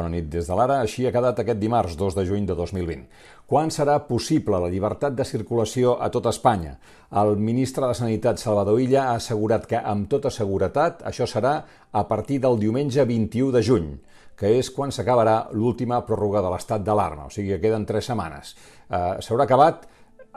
Bona nit des de l'ara. Així ha quedat aquest dimarts, 2 de juny de 2020. Quan serà possible la llibertat de circulació a tot Espanya? El ministre de Sanitat, Salvador Illa, ha assegurat que, amb tota seguretat, això serà a partir del diumenge 21 de juny que és quan s'acabarà l'última pròrroga de l'estat d'alarma, o sigui que queden tres setmanes. Eh, S'haurà acabat,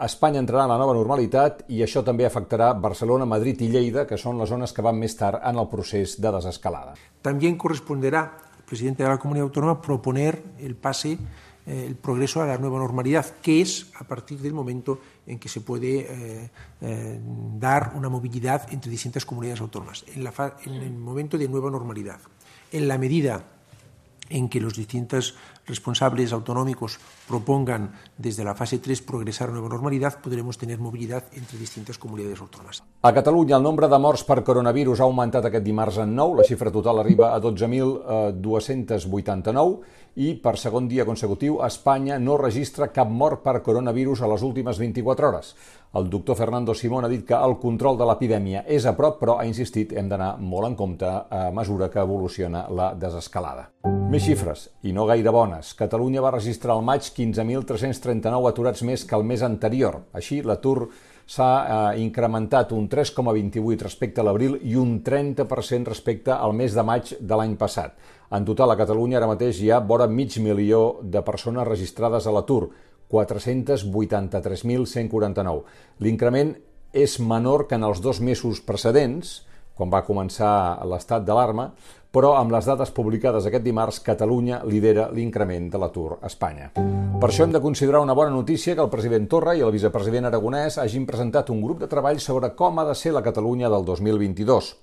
Espanya entrarà en la nova normalitat i això també afectarà Barcelona, Madrid i Lleida, que són les zones que van més tard en el procés de desescalada. También corresponderà presidente de la comunidad autónoma proponer el pase, eh, el progreso a la nueva normalidad, que es a partir del momento en que se puede eh, eh, dar una movilidad entre distintas comunidades autónomas, en, en el momento de nueva normalidad. En la medida en que los distintos responsables autonómicos propongan desde la fase 3 progresar a nueva normalidad, podremos tener movilidad entre distintas comunidades autónomas. A Catalunya, el nombre de morts per coronavirus ha augmentat aquest dimarts en 9. La xifra total arriba a 12.289 i per segon dia consecutiu Espanya no registra cap mort per coronavirus a les últimes 24 hores. El doctor Fernando Simón ha dit que el control de l'epidèmia és a prop, però ha insistit hem d'anar molt en compte a mesura que evoluciona la desescalada. Més xifres, i no gaire bones. Catalunya va registrar al maig 15.339 aturats més que el mes anterior. Així, l'atur s'ha eh, incrementat un 3,28 respecte a l'abril i un 30% respecte al mes de maig de l'any passat. En total, a Catalunya ara mateix hi ha vora mig milió de persones registrades a l'atur, 483.149. L'increment és menor que en els dos mesos precedents, quan va començar l'estat d'alarma, però amb les dades publicades aquest dimarts, Catalunya lidera l'increment de l'atur a Espanya. Per això hem de considerar una bona notícia que el president Torra i el vicepresident Aragonès hagin presentat un grup de treball sobre com ha de ser la Catalunya del 2022.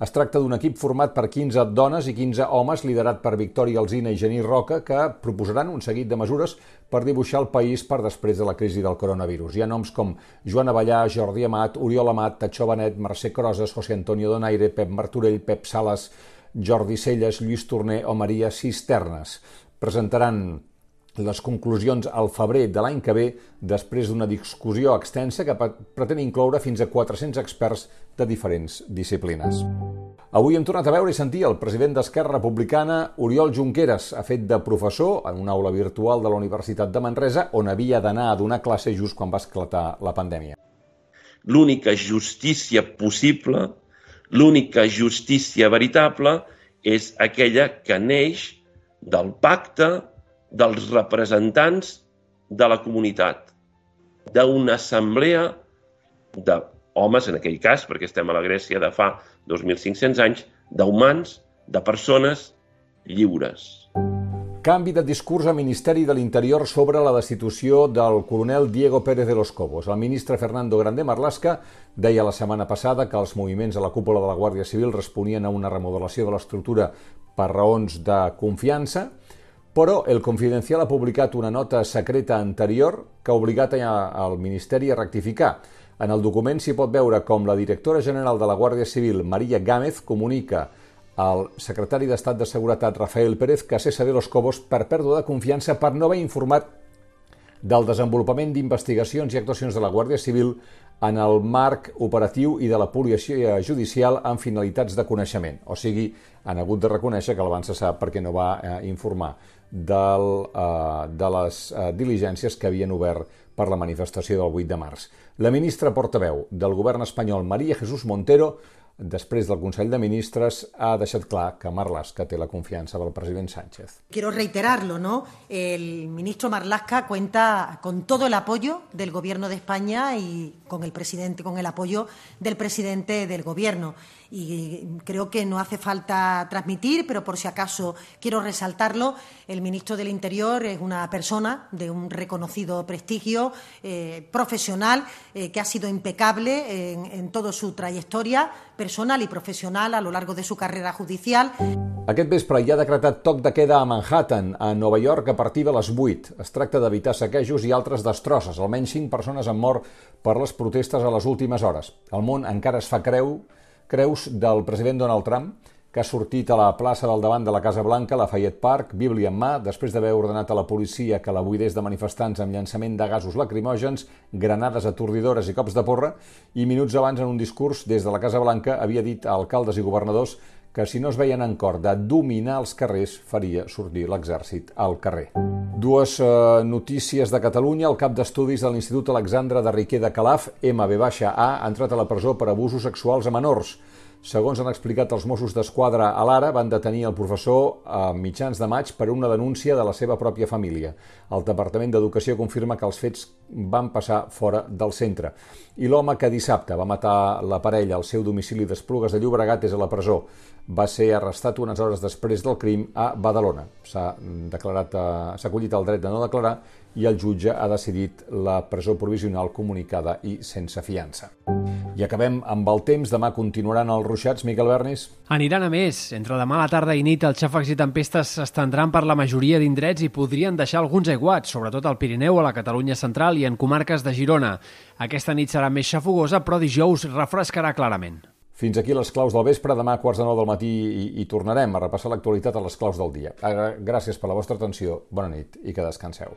Es tracta d'un equip format per 15 dones i 15 homes liderat per Victòria Alzina i Genís Roca que proposaran un seguit de mesures per dibuixar el país per després de la crisi del coronavirus. Hi ha noms com Joan Avellà, Jordi Amat, Oriol Amat, Tatxó Benet, Mercè Crozes, José Antonio Donaire, Pep Martorell, Pep Sales, Jordi Celles, Lluís Torner o Maria Cisternes. Presentaran les conclusions al febrer de l'any que ve després d'una discussió extensa que pretén incloure fins a 400 experts de diferents disciplines. Avui hem tornat a veure i sentir el president d'Esquerra Republicana, Oriol Junqueras, ha fet de professor en una aula virtual de la Universitat de Manresa on havia d'anar a donar classe just quan va esclatar la pandèmia. L'única justícia possible, l'única justícia veritable és aquella que neix del pacte dels representants de la comunitat, d'una assemblea d'homes, en aquell cas, perquè estem a la Grècia de fa 2.500 anys, d'humans, de persones lliures. Canvi de discurs al Ministeri de l'Interior sobre la destitució del coronel Diego Pérez de los Cobos. El ministre Fernando Grande Marlasca deia la setmana passada que els moviments a la cúpula de la Guàrdia Civil responien a una remodelació de l'estructura per raons de confiança però el Confidencial ha publicat una nota secreta anterior que ha obligat al Ministeri a rectificar. En el document s'hi pot veure com la directora general de la Guàrdia Civil, Maria Gámez, comunica al secretari d'Estat de Seguretat, Rafael Pérez, que cessa de los Cobos per pèrdua de confiança per no haver informat del desenvolupament d'investigacions i actuacions de la Guàrdia Civil en el marc operatiu i de la policia judicial amb finalitats de coneixement. O sigui, han hagut de reconèixer que el van cessar perquè no va eh, informar del, eh, de les eh, diligències que havien obert per la manifestació del 8 de març. La ministra portaveu del govern espanyol, Maria Jesús Montero, després del Consell de Ministres, ha deixat clar que Marlaska té la confiança del president Sánchez. Quiero reiterarlo, ¿no? El ministro Marlaska cuenta con todo el apoyo del Gobierno de España y con el presidente, con el apoyo del presidente del Gobierno. Y creo que no hace falta transmitir, pero por si acaso quiero resaltarlo, el ministro del Interior es una persona de un reconocido prestigio eh, profesional eh, que ha sido impecable en, en toda su trayectoria personal i professional a lo largo de su carrera judicial. Aquest vespre hi ha decretat toc de queda a Manhattan, a Nova York, a partir de les 8. Es tracta d'evitar saquejos i altres destrosses. Almenys 5 persones han mort per les protestes a les últimes hores. El món encara es fa creu creus del president Donald Trump, que ha sortit a la plaça del davant de la Casa Blanca, la Fayette Park, Bíblia en mà, després d'haver ordenat a la policia que la buidés de manifestants amb llançament de gasos lacrimògens, granades atordidores i cops de porra, i minuts abans, en un discurs des de la Casa Blanca, havia dit a alcaldes i governadors que si no es veien en cor de dominar els carrers faria sortir l'exèrcit al carrer. Dues eh, notícies de Catalunya. El cap d'estudis de l'Institut Alexandre de Riquer de Calaf, MB-A, ha entrat a la presó per abusos sexuals a menors. Segons han explicat els Mossos d'Esquadra a l'Ara, van detenir el professor a mitjans de maig per una denúncia de la seva pròpia família. El Departament d'Educació confirma que els fets van passar fora del centre. I l'home que dissabte va matar la parella al seu domicili d'Esplugues de Llobregat és a la presó. Va ser arrestat unes hores després del crim a Badalona. S'ha declarat, eh, s'ha acollit el dret de no declarar i el jutge ha decidit la presó provisional comunicada i sense fiança. I acabem amb el temps. Demà continuaran els ruixats, Miquel Bernis? Aniran a més. Entre demà a la tarda i nit, els xàfecs i tempestes s'estendran per la majoria d'indrets i podrien deixar alguns aiguats, sobretot al Pirineu, a la Catalunya central i en comarques de Girona. Aquesta nit serà més xafogosa, però dijous refrescarà clarament. Fins aquí les claus del vespre. Demà a quarts de nou del matí i, i tornarem a repassar l'actualitat a les claus del dia. Gràcies per la vostra atenció, bona nit i que descanseu.